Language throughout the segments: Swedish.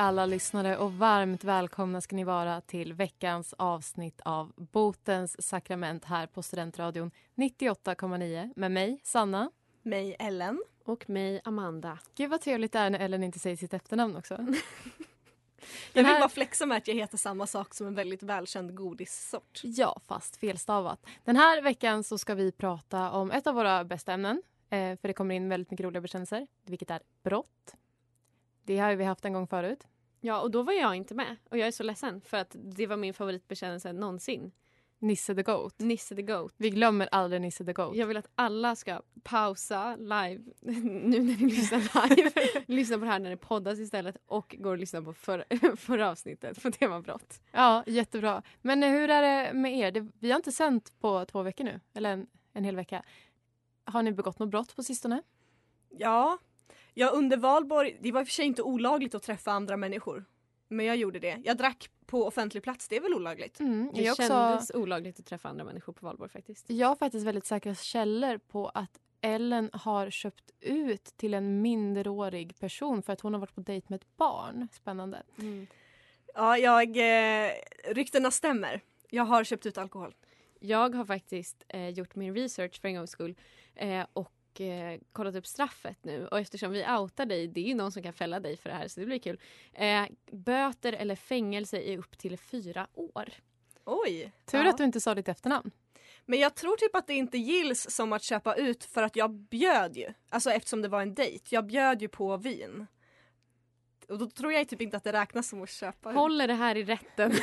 alla lyssnare och varmt välkomna ska ni vara till veckans avsnitt av Botens sakrament här på Studentradion 98,9 med mig Sanna. Mig Ellen. Och mig Amanda. Gud vad trevligt det är när Ellen inte säger sitt efternamn också. Jag vill här- bara flexa med att jag heter samma sak som en väldigt välkänd godissort. Ja, fast felstavat. Den här veckan så ska vi prata om ett av våra bästa ämnen. Eh, för det kommer in väldigt mycket roliga bekännelser, vilket är brott. Det har vi haft en gång förut. Ja, och då var jag inte med. Och jag är så ledsen för att det var min favoritbekännelse någonsin. Nisse the Goat. Nisse the Goat. Vi glömmer aldrig Nisse the Goat. Jag vill att alla ska pausa live nu när ni lyssnar live. lyssna på det här när det poddas istället och går och lyssnar på förra, förra avsnittet på temabrott. Ja, jättebra. Men eh, hur är det med er? Det, vi har inte sänt på två veckor nu, eller en, en hel vecka. Har ni begått något brott på sistone? Ja, jag under valborg, det var i och för sig inte olagligt att träffa andra människor. Men jag gjorde det. Jag drack på offentlig plats, det är väl olagligt? Mm, Det jag, också, kändes olagligt att träffa andra människor på valborg faktiskt. jag har faktiskt väldigt säkra källor på att Ellen har köpt ut till en minderårig person för att hon har varit på dejt med ett barn. Spännande. Ja, jag, eh, ryktena stämmer. Jag har köpt ut alkohol. Jag har faktiskt eh, gjort min research för en gångs skull eh, och eh, kollat upp straffet nu. Och eftersom vi outar dig, det är ju någon som kan fälla dig för det här så det blir kul. Eh, böter eller fängelse i upp till fyra år. Oj! Tur Ja. att du inte sa ditt efternamn. Men jag tror typ att det inte gills som att köpa ut för att jag bjöd ju. Alltså eftersom det var en dejt. Jag bjöd ju på vin. Och då tror jag typ inte att det räknas som att köpa ut. Håller det här i rätten.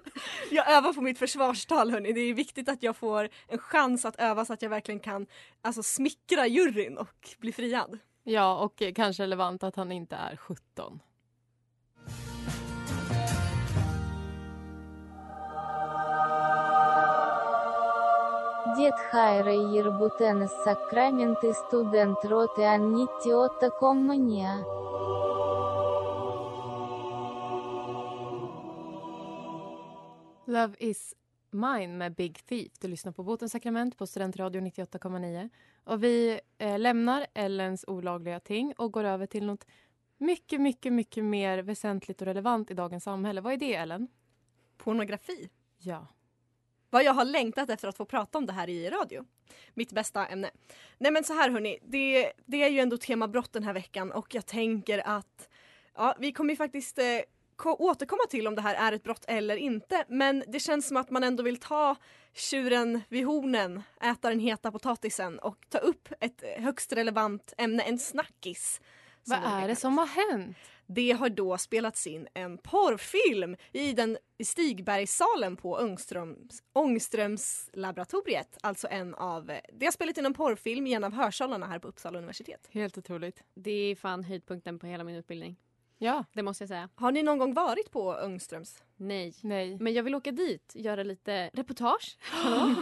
Jag övar på mitt försvarstal hörni. Det är viktigt att jag får en chans att öva så att jag verkligen kan alltså, smickra juryn och bli friad. Ja, och eh, kanske relevant att han inte är 17. Дед Хайра Ербутенес Сакраменты студент роты Аннитиота Коммания. Love is mine med Big Thief. Du lyssnar på Botens sakrament på Studentradio 98,9. Och vi eh, lämnar Ellens olagliga ting och går över till något mycket, mycket, mycket mer väsentligt och relevant i dagens samhälle. Vad är det, Ellen? Pornografi. Ja. Vad jag har längtat efter att få prata om det här i radio. Mitt bästa ämne. Nej men så här hörni, det, det är ju ändå tema brott den här veckan och jag tänker att ja, vi kommer ju faktiskt eh, återkomma till om det här är ett brott eller inte. Men det känns som att man ändå vill ta tjuren vid hornen, äta den heta potatisen och ta upp ett högst relevant ämne, en snackis. Vad är det som har hänt? Det har då spelats in en porrfilm i den Stigbergssalen på Ångströms, Ångströmslaboratoriet. Alltså en av, det har spelat in en porrfilm i en av hörsalarna här på Uppsala universitet. Helt otroligt. Det är fan höjdpunkten på hela min utbildning. Ja. Det måste jag säga. Har ni någon gång varit på Ångströms? Nej. Nej. Men jag vill åka dit, göra lite reportage.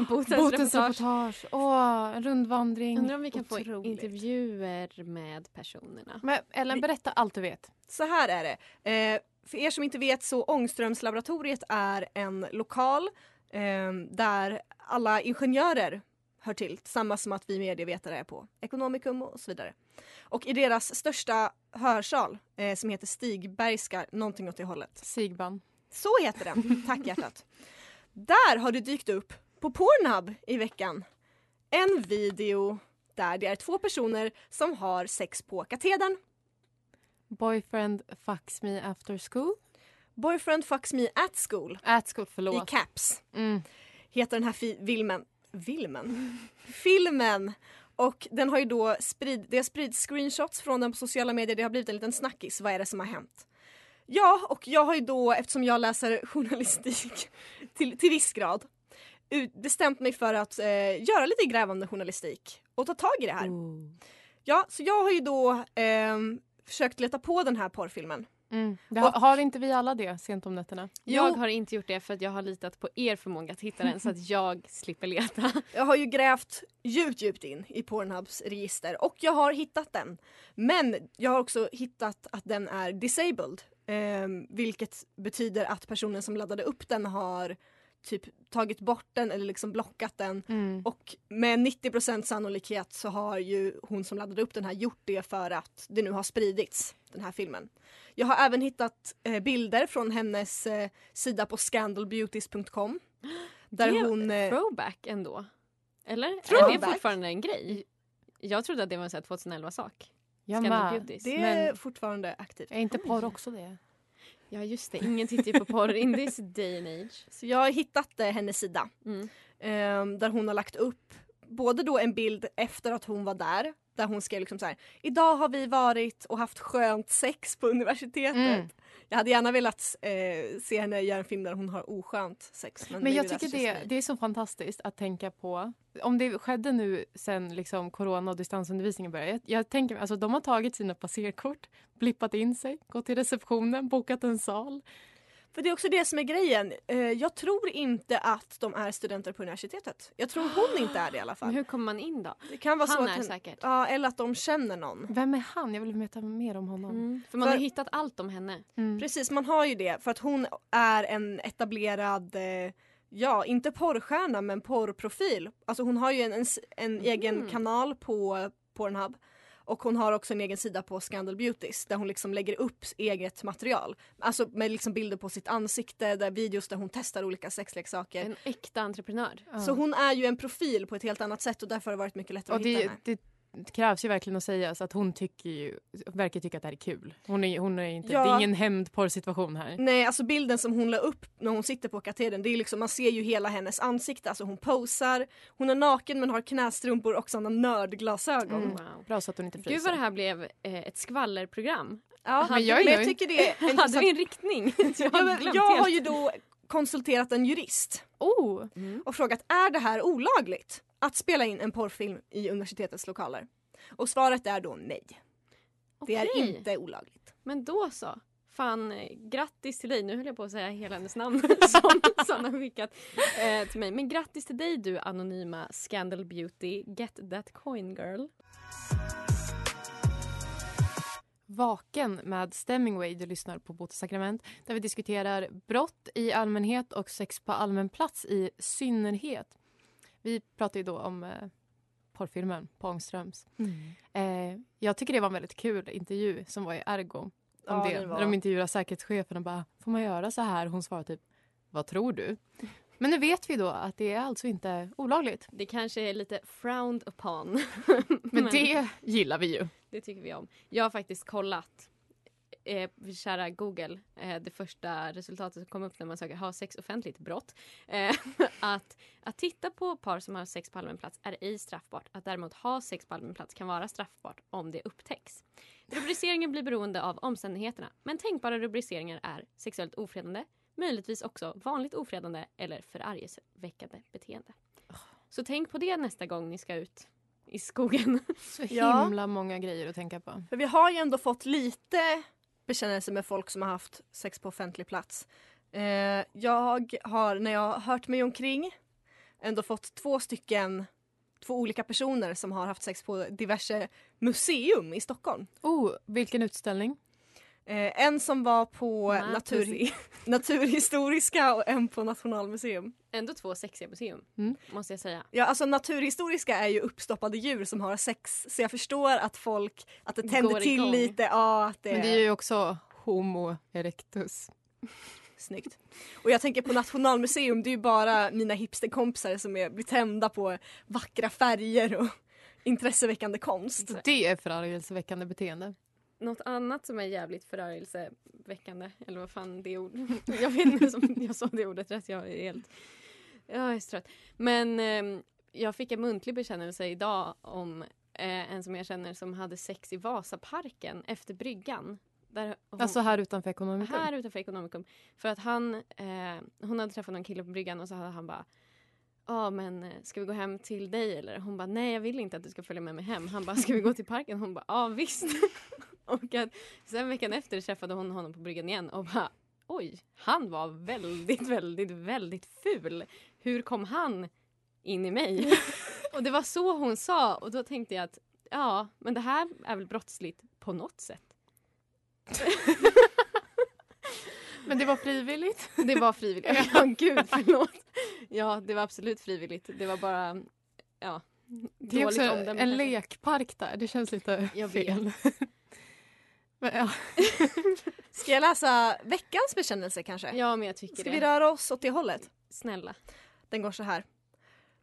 Botens, Botens reportage. Åh, en rundvandring. Undrar om vi kan få Otroligt. intervjuer med personerna. Men Ellen, berätta allt du vet. Så här är det. Eh, för er som inte vet så Ångströmslaboratoriet är en lokal eh, där alla ingenjörer hör till. Samma som att vi medievetare är på Ekonomikum och så vidare. Och i deras största hörsal eh, som heter Stigbergska, någonting åt det hållet. Sigban. Så heter den, tack hjärtat. Där har det dykt upp på Pornhub i veckan en video där det är två personer som har sex på katedern. Boyfriend fucks me after school. Boyfriend fucks me at school At school, i förlåt. caps Mm. heter den här fi- filmen. Filmen? Filmen! Och den har ju då sprid, det har spridits screenshots från den på sociala medier. Det har blivit en liten snackis. Vad är det som har hänt? Ja, och jag har ju då, eftersom jag läser journalistik till, till viss grad, bestämt mig för att eh, göra lite grävande journalistik och ta tag i det här. Ja, så jag har ju då ehm, försökt leta på den här porrfilmen. Mm. Det har, Och- har inte vi alla det sent om nätterna? Jag Jo. har inte gjort det för att jag har litat på er förmåga att hitta den så att jag slipper leta. Jag har ju grävt djupt, djupt in i Pornhubs register och jag har hittat den. Men jag har också hittat att den är disabled. ehm, vilket betyder att personen som laddade upp den har typ tagit bort den eller liksom blockat den. Mm. Och med 90% sannolikhet så har ju hon som laddade upp den här gjort det för att det nu har spridits, den här filmen. Jag har även hittat eh, bilder från hennes eh, sida på scandalbeauties.com. Där Det är hon... Eh, Throwback ändå. Eller? Är det Throwback? fortfarande en grej? Jag trodde att det var en sån här 2011-sak. Jag Scandal. Beauties. det är Men- fortfarande aktivt. Är inte porr också det? Ja just det, ingen tittar ju på porr in this day and age. Så jag har hittat eh, hennes sida Mm. ehm, där hon har lagt upp både då en bild efter att hon var där där hon skrev liksom så här idag har vi varit och haft skönt sex på universitetet. Mm. Jag hade gärna velat eh, se henne göra en film där hon har oskönt sex. Men, Men jag tycker det, det är så fantastiskt att tänka på. Om det skedde nu sen liksom corona och distansundervisningen började. Jag, jag tänker alltså de har tagit sina passerkort, blippat in sig, gått till receptionen, bokat en sal. För det är också det som är grejen. Eh, jag tror inte att de är studenter på universitetet. Jag tror hon inte är det i alla Men fall. hur kommer man in då? Det kan vara så Han att är hen- säkert. Ja, eller att de känner någon. Vem är han? Jag vill veta mer om honom. Mm. För man För- har hittat allt om henne. Mm. Precis, man har ju det för att hon är en etablerad, eh, ja inte porrstjärna men porrprofil. Alltså hon har ju en, en, en egen kanal på Pornhub och hon har också en egen sida på Scandal Beauties där hon liksom lägger upp eget material. Alltså med liksom bilder på sitt ansikte, där videos där hon testar olika sexleksaker. En äkta entreprenör. Så hon är ju en profil på ett helt annat sätt och därför har det varit mycket lättare Och att hitta det, henne. det krävs ju verkligen att säga så att hon tycker ju, verkar tycka att det här är kul. Hon är, hon är inte, Ja. Det är ingen hämndporrsituation här. Nej, alltså bilden som hon la upp när hon sitter på katedern, det är liksom, man ser ju hela hennes ansikte. Alltså hon posar, hon är naken men har knästrumpor och sådana nördglasögon. Mm. Wow. Bra så att hon inte fryser. Gud vad det här blev eh, ett skvallerprogram. Ja, Men jag är men jag tycker det är Hade vi en riktning? jag jag har ju då konsulterat en jurist Oh! och frågat är det här olagligt att spela in en porrfilm i universitetets lokaler? Och svaret är då nej. Det är inte olagligt. Men då så. Fan, eh, grattis till dig. Nu höll jag på att säga hela hennes namn som Sanna skickat eh, till mig. Men grattis till dig du anonyma Scandal Beauty. Get that coin girl. Vaken med Stemmingway. Du lyssnar på Bot sakrament där vi diskuterar brott i allmänhet och sex på allmän plats i synnerhet. Vi pratar ju då om eh, porrfilmen på Ångströms. Eh, jag tycker det var en väldigt kul intervju som var i Ergo. Om Ja, det. det. När de intervjuar säkerhetschefen och bara “Får man göra så här?” Hon svarar typ “Vad tror du?” Men nu vet vi då att det är alltså inte olagligt. Det kanske är lite frowned upon. Men det gillar vi ju. Det tycker vi om. Jag har faktiskt kollat, eh, kära Google, eh, det första resultatet som kom upp när man söker ha sex offentligt brott. Eh, att, att titta på par som har sex på allmän plats är ej straffbart. Att däremot ha sex på allmän plats kan vara straffbart om det upptäcks. Rubriceringen blir beroende av omständigheterna. Men tänkbara rubriceringar är sexuellt ofredande, möjligtvis också vanligt ofredande eller förargelseväckande beteende. Så tänk på det nästa gång ni ska ut i skogen. Så Ja. himla många grejer att tänka på. För vi har ju ändå fått lite bekännelse med folk som har haft sex på offentlig plats. Eh, jag har, när jag har hört mig omkring, ändå fått två stycken, två olika personer som har haft sex på diverse museum i Stockholm. Oh, vilken utställning. Eh, en som var på natur. Naturhistoriska och en på Nationalmuseum. Ändå två sexiga museum, Mm. måste jag säga. Ja, alltså naturhistoriska är ju uppstoppade djur som har sex så jag förstår att folk, att det tänder Går till igång. lite. Ja, att det, Men det är ju också Homo erectus. Snyggt. Och jag tänker på Nationalmuseum, det är ju bara mina hipsterkompisar som är, blir tända på vackra färger och intresseväckande konst. Det är förargelseväckande beteende. Något annat som är jävligt förargelseväckande, eller vad fan det ord. Jag vet inte om jag sa det ordet rätt, jag är helt... Jag är så trött. Men ehm, jag fick en muntlig bekännelse idag om eh, en som jag känner som hade sex i Vasaparken efter bryggan. Där hon, Alltså här utanför Ekonomikum. här utanför Ekonomikum. För att han, eh, hon hade träffat någon kille på bryggan och så hade han bara Ja men eh, ska vi gå hem till dig eller? Hon bara nej jag vill inte att du ska följa med mig hem. Han bara ska vi gå till parken? Hon bara ja visst. och att, sen veckan efter träffade hon honom på bryggan igen och bara oj han var väldigt väldigt väldigt ful. Hur kom han in i mig? och det var så hon sa och då tänkte jag att ja men det här är väl brottsligt på något sätt. Men det var frivilligt. Det var frivilligt. Ja, gud förlåt. Ja, det var absolut frivilligt. Det var bara, ja, Det är också en kanske. lekpark där. Det känns lite fel. Men, ja. Ska jag läsa veckans bekännelse kanske? Ja, men jag tycker Ska det. vi röra oss åt det hållet? Snälla. Den går så här.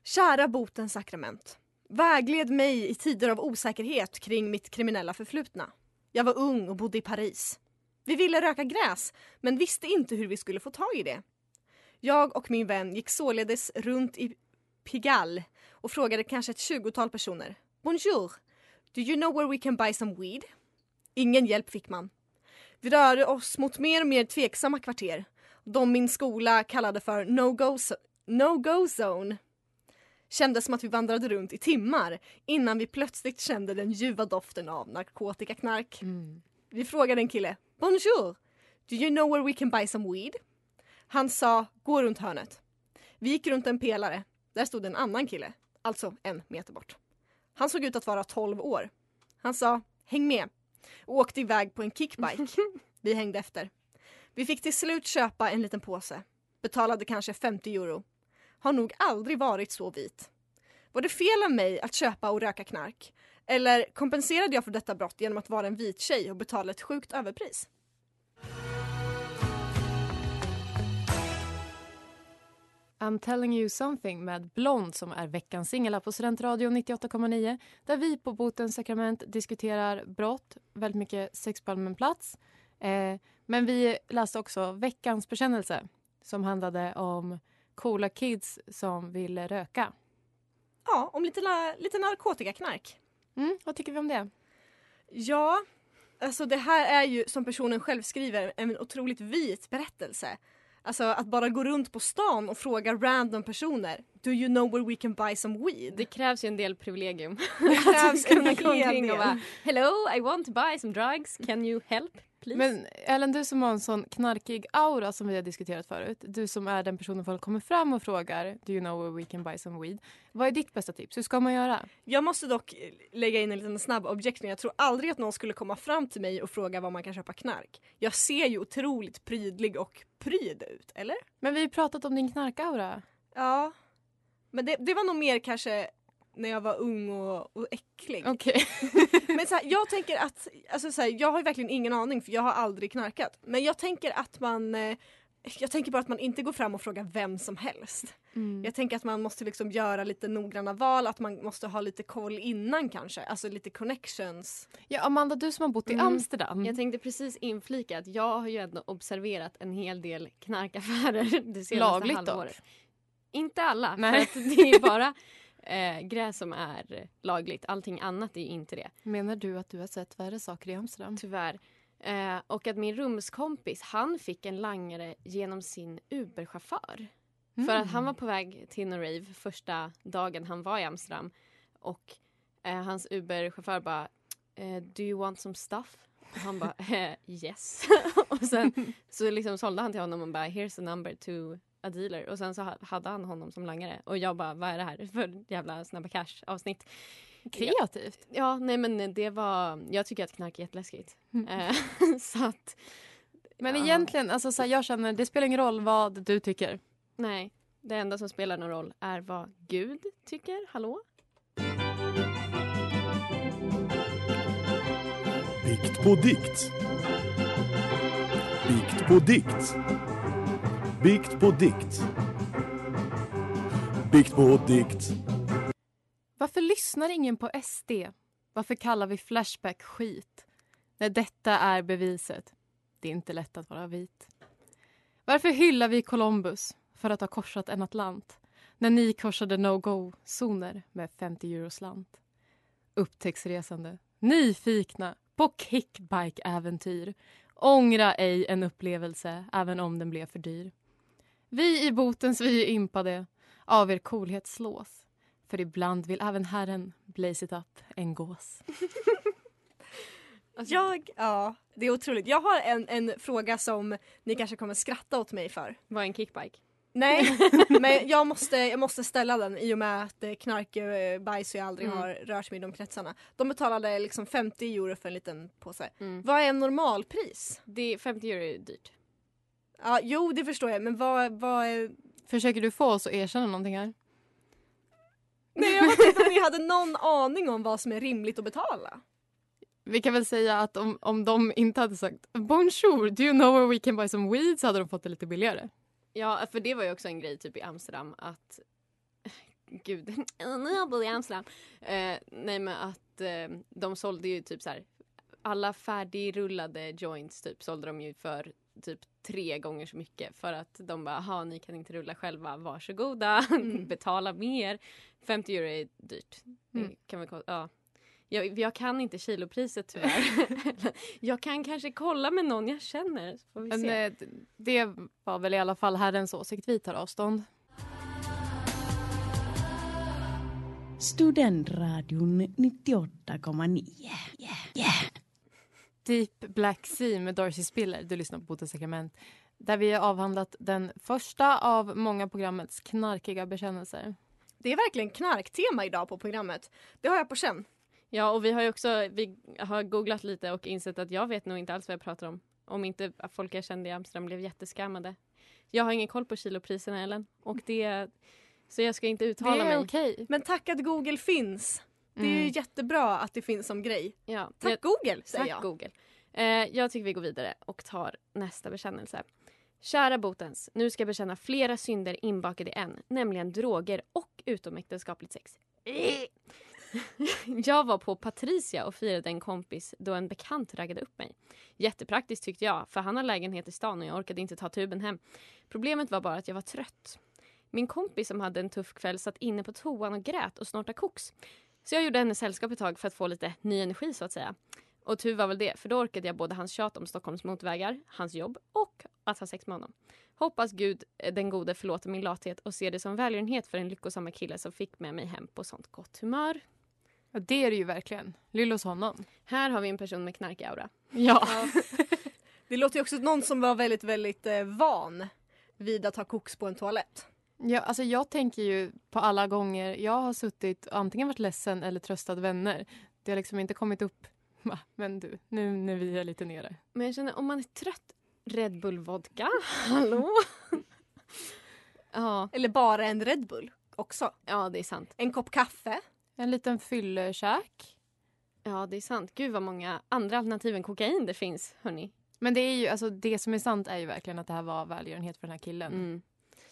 Kära botens sakrament. Vägled mig i tider av osäkerhet kring mitt kriminella förflutna. Jag var ung och bodde i Paris. Vi ville röka gräs, men visste inte hur vi skulle få tag i det. Jag och min vän gick således runt i Pigalle och frågade kanske ett tjugotal personer. Bonjour! Do you know where we can buy some weed? Ingen hjälp fick man. Vi rörde oss mot mer och mer tveksamma kvarter. De min skola kallade för no-go no-go zone. Kändes som att vi vandrade runt i timmar innan vi plötsligt kände den ljuva doften av narkotikaknark. Mm. Vi frågade en kille. Bonjour! Do you know where we can buy some weed? Han sa gå runt hörnet. Vi gick runt en pelare. Där stod en annan kille. Alltså en meter bort. Han såg ut att vara 12 år. Han sa häng med och åkte iväg på en kickbike. Vi hängde efter. Vi fick till slut köpa en liten påse. Betalade kanske 50 euro. Har nog aldrig varit så vit. Var det fel av mig att köpa och röka knark? Eller kompenserade jag för detta brott genom att vara en vit tjej och betala ett sjukt överpris? I'm telling you something med Blond som är veckans singel här på Studentradion 98,9 där vi på Botens sakrament diskuterar brott, väldigt mycket sex på allmän plats. Eh, men vi läste också veckans bekännelse som handlade om coola kids som ville röka. Ja, om lite, lite narkotikaknark. Mm, vad tycker vi om det? Ja, alltså det här är ju som personen själv skriver en otroligt vit berättelse. Alltså att bara gå runt på stan och fråga random personer Do you know where we can buy some weed? Det krävs ju en del privilegium. Det krävs en kunna gå omkring och del. bara Hello, I want to buy some drugs. Can you help? Please? Men Ellen, du som har en sån knarkig aura som vi har diskuterat förut. Du som är den personen folk kommer fram och frågar Do you know where we can buy some weed? Vad är ditt bästa tips? Hur ska man göra? Jag måste dock lägga in en liten snabb objection. Jag tror aldrig att någon skulle komma fram till mig och fråga var man kan köpa knark. Jag ser ju otroligt prydlig och pryd ut, eller? Men vi har ju pratat om din knarkaura. Ja. Men det, det var nog mer kanske när jag var ung och, och äcklig. Okej. Men så här, jag tänker att, alltså så här, jag har ju verkligen ingen aning för jag har aldrig knarkat. Men jag tänker att man, eh, jag tänker bara att man inte går fram och frågar vem som helst. Mm. Jag tänker att man måste liksom göra lite noggranna val, att man måste ha lite koll innan kanske. Alltså lite connections. Ja, Amanda, du som har bott i Mm. Amsterdam. Jag tänkte precis inflika att jag har ju ändå observerat en hel del knarkaffärer det senaste Lagligt dock. halvåret. Inte alla, Nej. för att det är bara eh, gräs som är lagligt. Allting annat är inte det. Menar du att du har sett värre saker i Amsterdam? Tyvärr. Eh, och att min rumskompis, han fick en langare genom sin Uber-chaufför. För att han var på väg till en rave första dagen han var i Amsterdam. Och eh, hans Uber-chaufför bara eh, Do you want some stuff? Och han bara eh, yes. och sen så liksom sålde han till honom och bara Here's a number to a dealer och sen så ha- hade han honom som langare och jag bara vad är det här för jävla Snabba Cash avsnitt. Kreativt. Ja nej men det var, jag tycker att knark är jätteläskigt. Eh, så att Men Ja. egentligen, alltså, så här, jag känner det spelar ingen roll vad du tycker. nej, det enda som spelar någon roll är vad Gud tycker. Hallå? Bikt på dikt. Bikt på dikt. Bikt på dikt. Bikt på dikt. Varför lyssnar ingen på SD? Varför kallar vi Flashback skit? När detta är beviset. Det är inte lätt att vara vit. Varför hyllar vi Columbus för att ha korsat en Atlant när ni korsade no-go-zoner med 50 euro slant? Upptäcktsresande, nyfikna på kickbike-äventyr. Ångra ej en upplevelse även om den blev för dyr. Vi i botens vi är impade av er coolhet slås. För ibland vill även Herren blaze it up en gås. Alltså, Jag, ja, det är otroligt. Jag har en, en fråga som ni kanske kommer skratta åt mig för. Vad är en kickbike? Nej, men jag måste, jag måste ställa den i och med att eh, knark eh, bajs och jag aldrig Mm. har rört mig i de kretsarna. De betalade liksom 50 euro för en liten påse. Mm. Vad är normalpris? Det, 50 euro är dyrt. Ja, jo, det förstår jag, men vad, vad är... Försöker du få oss att erkänna någonting här? Nej, jag tänkte om ni hade någon aning om vad som är rimligt att betala. Vi kan väl säga att om, om de inte hade sagt Bonjour, do you know where we can buy some weed så hade de fått det lite billigare. Ja, för det var ju också en grej typ i Amsterdam att... Gud, nu har jag bott i Amsterdam. Eh, nej men att eh, de sålde ju typ så här... Alla färdigrullade joints typ sålde de ju för typ tre gånger så mycket för att de bara, aha ni kan inte rulla själva, varsågoda, Mm. betala mer. 50 euro är dyrt. Mm. Kan vi, ja. jag, jag kan inte kilopriset tyvärr. jag kan kanske kolla med någon jag känner. Så får vi Men se. eh, det var väl i alla fall Herrens åsikt vi tar avstånd. Studentradion 98,9. Deep Black Sea med Darcy Spiller. Du lyssnar på Botens sakrament. Där vi har avhandlat den första av många programmets knarkiga bekännelser. Det är verkligen knarktema idag på programmet. Det har jag på känn. Ja, och vi har ju också vi har googlat lite och insett att jag vet nog inte alls vad jag pratar om. Om inte folk jag kände i Amsterdam blev jätteskammade. Jag har ingen koll på kilopriserna Ellen. Och det, så jag ska inte Det uttala är mig. okej. Men tack att Google finns. Det är ju Mm. jättebra att det finns som grej. Ja, Tack jag, Google säger tack jag. Google. Eh, jag tycker vi går vidare och tar nästa bekännelse. Kära botens, nu ska jag bekänna flera synder inbakade i en, nämligen droger och utomäktenskapligt sex. Jag var på Patricia och firade en kompis då en bekant raggade upp mig. Jättepraktiskt tyckte jag, för han har lägenhet i stan och jag orkade inte ta tuben hem. Problemet var bara att jag var trött. Min kompis som hade en tuff kväll satt inne på toan och grät och snortade koks. Så jag gjorde henne sällskap ett tag för att få lite ny energi så att säga. Och tur var väl det, för då orkade jag både hans tjat om Stockholms motorvägar, hans jobb och att ha sex med honom. Hoppas Gud, eh, den gode, förlåter min lathet och ser det som välgörenhet för den lyckosamma kille som fick med mig hem på sånt gott humör. Ja, det är det ju verkligen. Lyll hos honom. Här har vi en person med knarkaura. Ja. Det låter ju också som någon som var väldigt, väldigt eh, van vid att ha koks på en toalett. Ja, alltså jag tänker ju på alla gånger jag har suttit och antingen varit ledsen eller tröstat vänner. Det har liksom inte kommit upp. Men du, nu när vi är lite nere. Men jag känner, om man är trött, Red Bull vodka, hallå? ja, Eller bara en Red Bull också. ja, det är sant. En kopp kaffe. En liten fyllekäk. Ja, det är sant. Gud vad många andra alternativ än kokain det finns, hörni. Men det är ju, alltså det som är sant är ju verkligen att det här var välgörenhet för den här killen. Mm.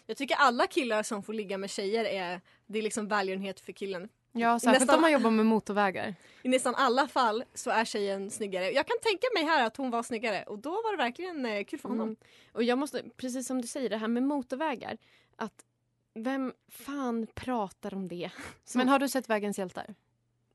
Jag tycker alla killar som får ligga med tjejer är, det är liksom välgörenhet för killen. Ja, särskilt Nästan- om man jobbar med motorvägar. I nästan alla fall så är tjejen snyggare. Jag kan tänka mig här att hon var snyggare och då var det verkligen eh, kul för honom. Mm. Och jag måste, precis som du säger, det här med motorvägar. Att vem fan pratar om det? Men har du sett Vägens hjältar?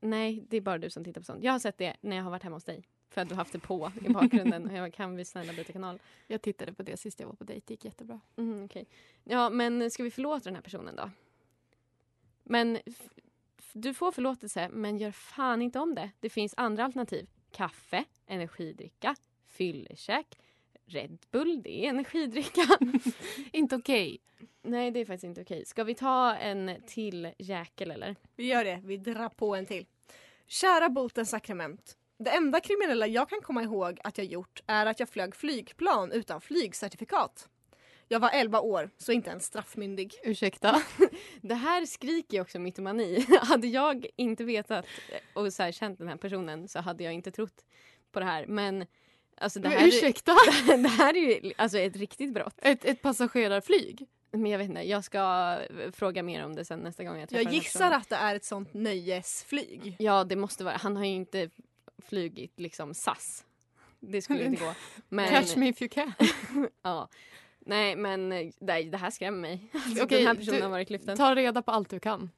Nej, det är bara du som tittar på sånt. Jag har sett det när jag har varit hemma hos dig. För att du haft det på i bakgrunden. Och jag kan vi snälla byta kanal? Jag tittade på det sist jag var på dejt, det gick jättebra. Mm, okej. Ja, men ska vi förlåta den här personen då? Men du får förlåtelse, men gör fan inte om det. Det finns andra alternativ. Kaffe, energidricka, fyllekäk, Red Bull, det är energidricka. inte okej. Nej, det är faktiskt inte okej. Ska vi ta en till jäkel eller? Vi gör det, vi drar på en till. Kära botens sakrament. Det enda kriminella jag kan komma ihåg att jag gjort är att jag flög flygplan utan flygcertifikat. Jag var 11 år, så inte ens straffmyndig. Ursäkta? Det här skriker ju också mytomani. hade jag inte vetat och så här, känt den här personen så hade jag inte trott på det här. Men alltså det Men här, ursäkta? det här är ju alltså ett riktigt brott. Ett, ett passagerarflyg? Men jag vet inte, jag ska fråga mer om det sen nästa gång jag träffar Jag gissar att det är ett sånt nöjesflyg. Ja, det måste vara. Han har ju inte flugit liksom SAS. Det skulle inte gå. Men, Catch me if you can. ja. Nej, men nej, det här skrämmer mig. Alltså, Okej, den här personen du- har varit lyften. Ta reda på allt du kan.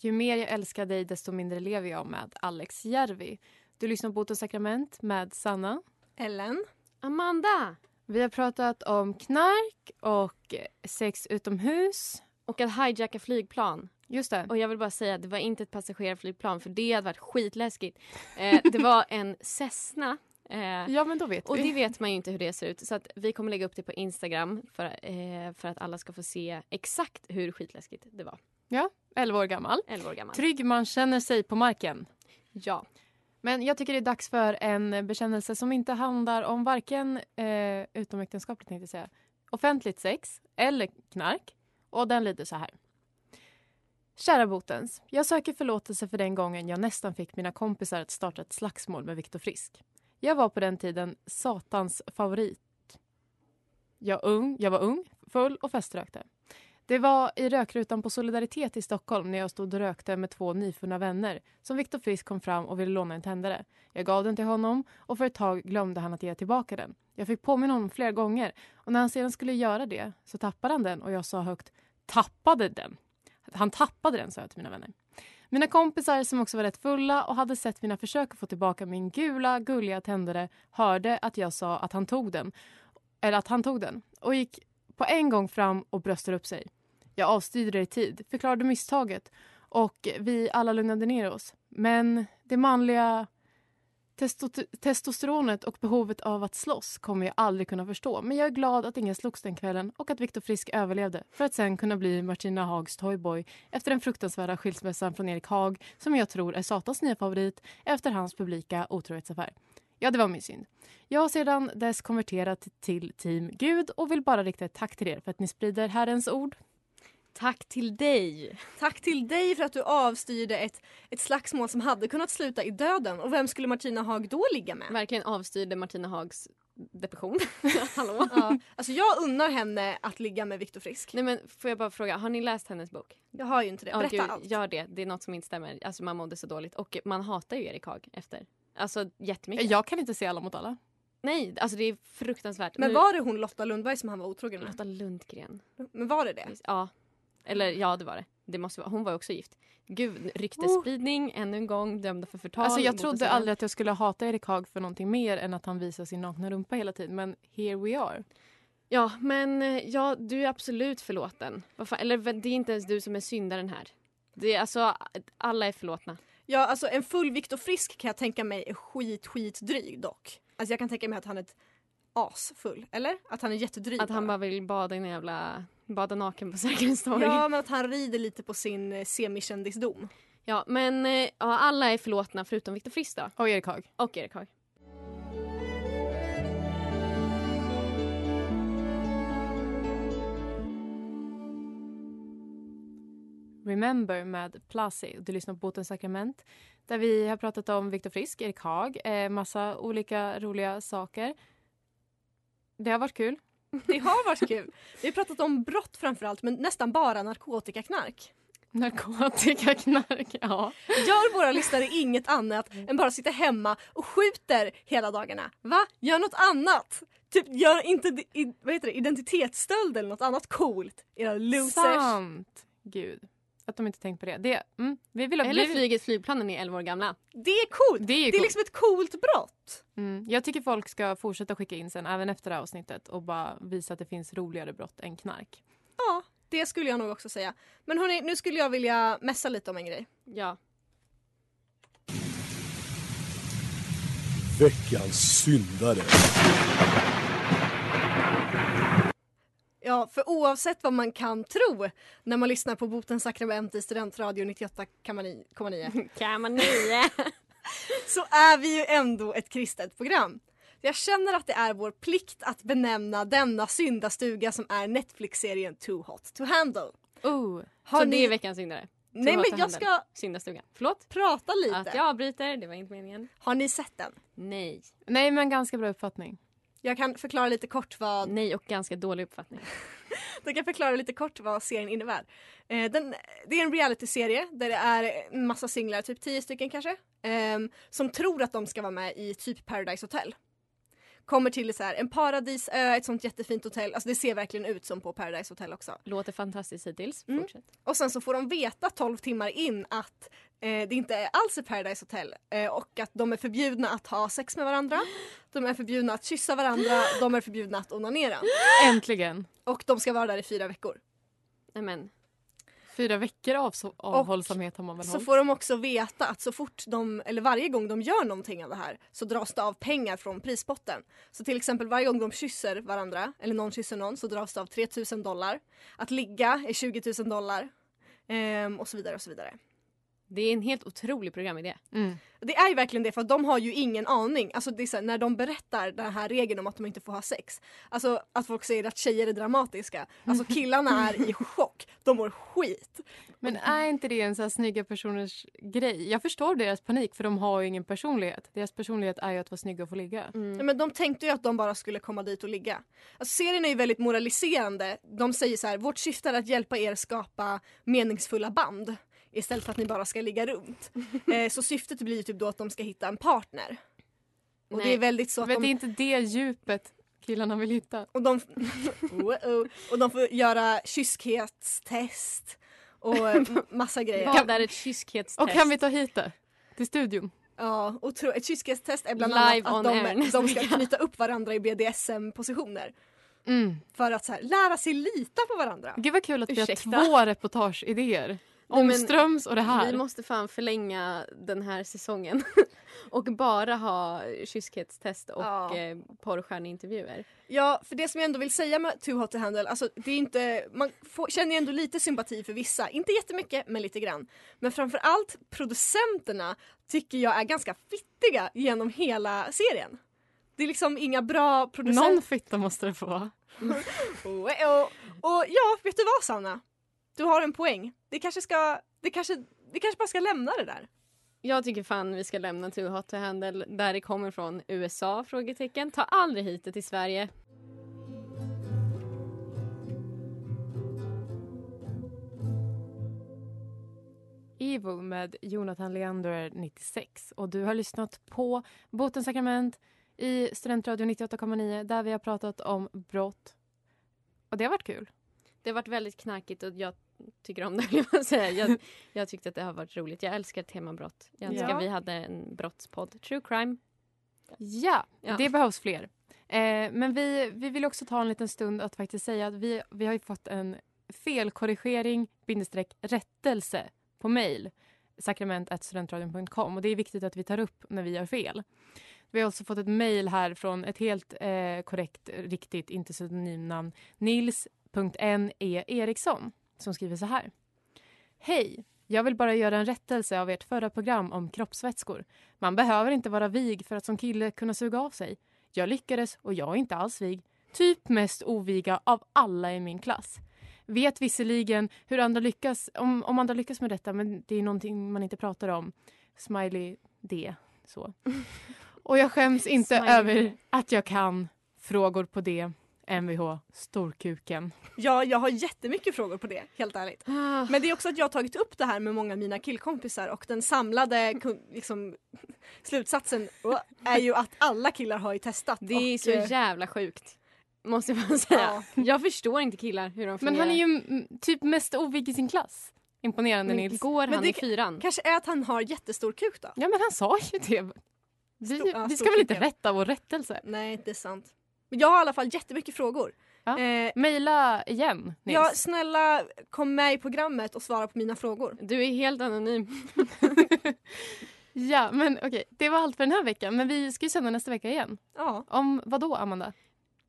Ju mer jag älskar dig desto mindre lever jag med Alex Järvi. Du lyssnar på Botens sakrament med Sanna. Ellen. Amanda! Vi har pratat om knark och sex utomhus. Och att hijacka flygplan. Just det. Och jag vill bara säga att det var inte ett passagerarflygplan för det hade varit skitläskigt. Eh, det var en Cessna. Eh, Ja, men då vet och vi. det vet man ju inte hur det ser ut. Så att vi kommer lägga upp det på Instagram för, eh, för att alla ska få se exakt hur skitläskigt det var. Ja, 11 år gammal. 11 år gammal. Trygg man känner sig på marken. Ja. Men jag tycker det är dags för en bekännelse som inte handlar om varken eh, utomäktenskapligt tänkte jag säga, offentligt sex eller knark. Och den lyder så här. Kära botens, jag söker förlåtelse för den gången jag nästan fick mina kompisar att starta ett slagsmål med Viktor Frisk. Jag var på den tiden satans favorit. Jag, ung, jag var ung, full och feströkte. Det var i rökrutan på Solidaritet i Stockholm när jag stod och rökte med två nyfunna vänner som Viktor Frisk kom fram och ville låna en tändare. Jag gav den till honom och för ett tag glömde han att ge tillbaka den. Jag fick påminna honom flera gånger och när han sedan skulle göra det så tappade han den och jag sa högt tappade den. Han tappade den sa jag till mina vänner. Mina kompisar som också var rätt fulla och hade sett mina försök att få tillbaka min gula gulliga tändare hörde att jag sa att han tog den. Eller att han tog den och gick på en gång fram och bröstade upp sig. Jag avstyrde det i tid, förklarade misstaget och vi alla lugnade ner oss. Men det manliga testo- testosteronet och behovet av att slåss kommer jag aldrig kunna förstå. Men jag är glad att ingen slogs den kvällen och att Viktor Frisk överlevde för att sen kunna bli Martina Hags toyboy efter den fruktansvärda skilsmässan från Erik Haag som jag tror är Satans nya favorit efter hans publika otrohetsaffär. Ja, det var min synd. Jag har sedan dess konverterat till team Gud och vill bara rikta ett tack till er för att ni sprider Herrens ord. Tack till dig. Tack till dig för att du avstyrde ett, ett slagsmål som hade kunnat sluta i döden. Och vem skulle Martina Haag då ligga med? Verkligen avstyrde Martina Hags depression. Hallå? Ja, alltså jag unnar henne att ligga med Viktor Frisk. Nej men får jag bara fråga, har ni läst hennes bok? Jag har ju inte det. Berätta gud, allt. Gör det, det är något som inte stämmer. Alltså man mådde så dåligt och man hatar ju Erik Haag efter. Alltså jättemycket. Jag kan inte se alla mot alla. Nej, alltså det är fruktansvärt. Men Nu- var det hon Lotta Lundberg som han var otrogen med? Lotta Lundgren. Men var det det? Ja. Eller ja, det var det. det måste vara. Hon var också gift. Gud, ryktesspridning ännu en gång, dömda för förtal. Alltså jag trodde oss. aldrig att jag skulle hata Erik Haag för någonting mer än att han visar sin nakna rumpa hela tiden. Men here we are. Ja, men eh, ja, du är absolut förlåten. Eller det är inte ens du som är syndaren här. Det är alltså, alla är förlåtna. Ja, alltså en full Viktor Frisk kan jag tänka mig är skit, skit dryg dock. Alltså jag kan tänka mig att han är ett asfull, eller? Att han är jättedryg Att han bara vill bada i en jävla... Bada naken på Sergels torg. Ja, men att han rider lite på sin eh, semikändisdom. Ja, men eh, ja, alla är förlåtna förutom Viktor Frisk då. Och Erik Haag. Och Erik Haag. Remember med Plasi. Du lyssnar på Botens sakrament. Där vi har pratat om Viktor Frisk, Erik Haag, eh, massa olika roliga saker. Det har varit kul. Det har varit kul. Vi har pratat om brott framförallt, men nästan bara narkotikaknark. Narkotikaknark, ja. Gör våra lyssnare inget annat än bara sitta hemma och skjuter hela dagarna? Va? Gör något annat! Typ gör inte vad heter det, identitetsstöld eller något annat coolt. Era losers. Sant! Gud. Att de inte tänkt på det. det mm, vi vill, Eller vi, flyget flygplan när ni är 11 år gamla. Det är coolt! Det är, Det är coolt. liksom ett coolt brott. mm, jag tycker folk ska fortsätta skicka in sen, även efter det här avsnittet och bara visa att det finns roligare brott än knark. Ja, det skulle jag nog också säga. Men hörni, nu skulle jag vilja mässa lite om en grej. Ja. Veckans syndare. Ja, för oavsett vad man kan tro när man lyssnar på Botens sakrament i Studentradio 98,9 Kamanio. så är vi ju ändå ett kristet program. Jag känner att det är vår plikt att benämna denna syndastuga som är Netflix-serien Too Hot to Handle. Oh, Har så ni- det är veckans syndare? Nej Too men hot to jag handle. ska Syndastugan. Förlåt? prata lite. Att jag avbryter, det var inte meningen. Har ni sett den? Nej. Nej, men ganska bra uppfattning. Jag kan förklara lite kort vad Nej och ganska dålig uppfattning. Jag kan förklara lite kort vad serien innebär. Eh, den, det är en realityserie där det är en massa singlar, typ tio stycken kanske, ehm, som tror att de ska vara med i typ Paradise Hotel. Kommer till så här, en paradisö, ett sånt jättefint hotell. Alltså det ser verkligen ut som på Paradise Hotel också. Låter fantastiskt hittills. Mm. Fortsätt. Och sen så får de veta 12 timmar in att eh, det inte alls är Paradise Hotel eh, och att de är förbjudna att ha sex med varandra. De är förbjudna att kyssa varandra, de är förbjudna att onanera. Äntligen. Och de ska vara där i fyra veckor. Nämen. Fyra veckor av avhållsamhet har man väl Så hållit. får de också veta att så fort de, eller varje gång de gör någonting av det här så dras det av pengar från prispotten. Så till exempel varje gång de kysser varandra, eller någon kysser någon, så dras det av 3000 dollar. Att ligga är 20 000 dollar. Ehm, och så vidare och så vidare. Det är en helt otrolig programidé. Mm. Det är ju verkligen det för de har ju ingen aning. Alltså det är så här, när de berättar den här regeln om att de inte får ha sex. Alltså att folk säger att tjejer är dramatiska. Alltså killarna är i chock. De mår skit. Men är inte det en så här snygga personers grej? Jag förstår deras panik för de har ju ingen personlighet. Deras personlighet är ju att vara snygga och få ligga. Ja, men de tänkte ju att de bara skulle komma dit och ligga. Alltså, serien är ju väldigt moraliserande. De säger så här, vårt syfte är att hjälpa er skapa meningsfulla band istället för att ni bara ska ligga runt. eh, så syftet blir ju typ då att de ska hitta en partner. Och Nej. det är väldigt så att Men det är de, inte det djupet killarna vill hitta. och de, och de får göra kyskhetstest och eh, massa grejer. Vad är ett kyskhetstest? Och kan vi ta hit det? Till studion? Ja, och tro, ett kyskhetstest är bland Live annat att de, de ska knyta upp varandra i BDSM-positioner. Mm. För att så här, lära sig lita på varandra. Gud vad kul att vi Ursäkta. har två reportageidéer. Omströms och det här. Vi måste fan förlänga den här säsongen. och bara ha kyskhetstest och Ja. eh, porrstjärneintervjuer. Ja, för det som jag ändå vill säga med Too Hot to Handle, alltså det är inte, man får, känner ju ändå lite sympati för vissa, inte jättemycket men lite grann. Men framför allt producenterna tycker jag är ganska fittiga genom hela serien. Det är liksom inga bra Någon producenter. fitta måste det få vara. Och, och, och ja, vet du vad Sanna? Du har en poäng. Det kanske ska, det kanske, vi kanske bara ska lämna det där. Jag tycker fan vi ska lämna Too Hot to Handle där det kommer från USA? Frågetecken. Ta aldrig hit det till Sverige. Evo med Jonathan Leander 96 och du har lyssnat på Botens sakrament i Studentradio 98,9 där vi har pratat om brott. Och det har varit kul. Det har varit väldigt knarkigt och jag tycker om det. vill Jag, säga. Jag, jag tyckte att det har varit roligt. Jag älskar temabrott. Jag önskar Ja. vi hade en brottspodd. True crime. Ja, Ja. det behövs fler. Eh, men vi, vi vill också ta en liten stund att faktiskt säga att vi, vi har ju fått en felkorrigering bindestreck rättelse på mejl sakrament.studentradion.com och det är viktigt att vi tar upp när vi gör fel. Vi har också fått ett mejl här från ett helt eh, korrekt, riktigt, inte synonymnamn Nils.ne Eriksson som skriver så här. Hej! Jag vill bara göra en rättelse av ert förra program om kroppsvätskor. Man behöver inte vara vig för att som kille kunna suga av sig. Jag lyckades och jag är inte alls vig. Typ mest oviga av alla i min klass. Vet visserligen hur andra lyckas, om, om andra lyckas med detta men det är någonting man inte pratar om. Smiley D. Så. Och jag skäms inte Smiley över att jag kan frågor på det. Mvh, storkuken. Ja, jag har jättemycket frågor på det, helt ärligt. Men det är också att jag har tagit upp det här med många av mina killkompisar och den samlade liksom, slutsatsen är ju att alla killar har ju testat. Det är och, så eh, jävla sjukt. Måste jag bara säga. Ja. Jag förstår inte killar hur de Men fungerar. han är ju typ mest ovig i sin klass. Imponerande Men Nils. går Men han det i fyran? Kanske är att han har jättestor kuk då? Ja men han sa ju det. Vi, Stor- ja, vi ska väl inte rätta vår rättelse? Nej, det är sant. Men jag har i alla fall jättemycket frågor. Ja. Eh, Mejla igen Nils. ja, snälla kom med i programmet och svara på mina frågor. Du är helt anonym. Ja, men okej. Det var allt för den här veckan. Men vi ska ju sända nästa vecka igen. Ja. Om vad då, Amanda?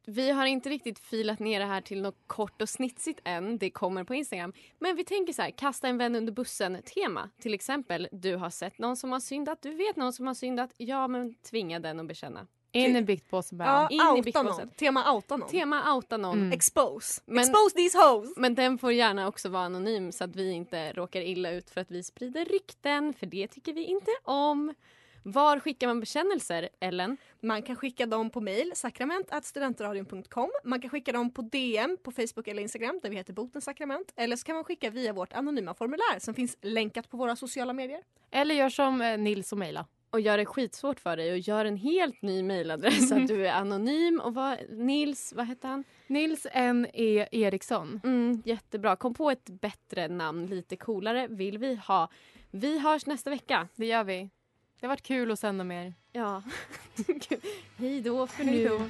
Vi har inte riktigt filat ner det här till något kort och snitsigt än. Det kommer på Instagram. Men vi tänker så här, kasta en vän under bussen-tema. Till exempel, du har sett någon som har syndat, du vet någon som har syndat. Ja, men tvinga den att bekänna. In i biktpåsen bara. Ja, In outa någon. Tema outa någon. Tema outa någon. Mm. Expose. Men- Expose these hoes. Men den får gärna också vara anonym så att vi inte råkar illa ut för att vi sprider rykten. För det tycker vi inte om. Var skickar man bekännelser, Ellen? Man kan skicka dem på mail, sakrament.studentradion.com. Man kan skicka dem på DM på Facebook eller Instagram där vi heter Botens sakrament. Eller så kan man skicka via vårt anonyma formulär som finns länkat på våra sociala medier. Eller gör som eh, Nils och mejla. Och gör det skitsvårt för dig och gör en helt ny mailadress så att du är anonym. Och vad, Nils, vad heter han? Nils N. E. Eriksson. Mm, jättebra. Kom på ett bättre namn, lite coolare vill vi ha. Vi hörs nästa vecka. Det gör vi. Det har varit kul att sända med er. Ja. Hej då för nu.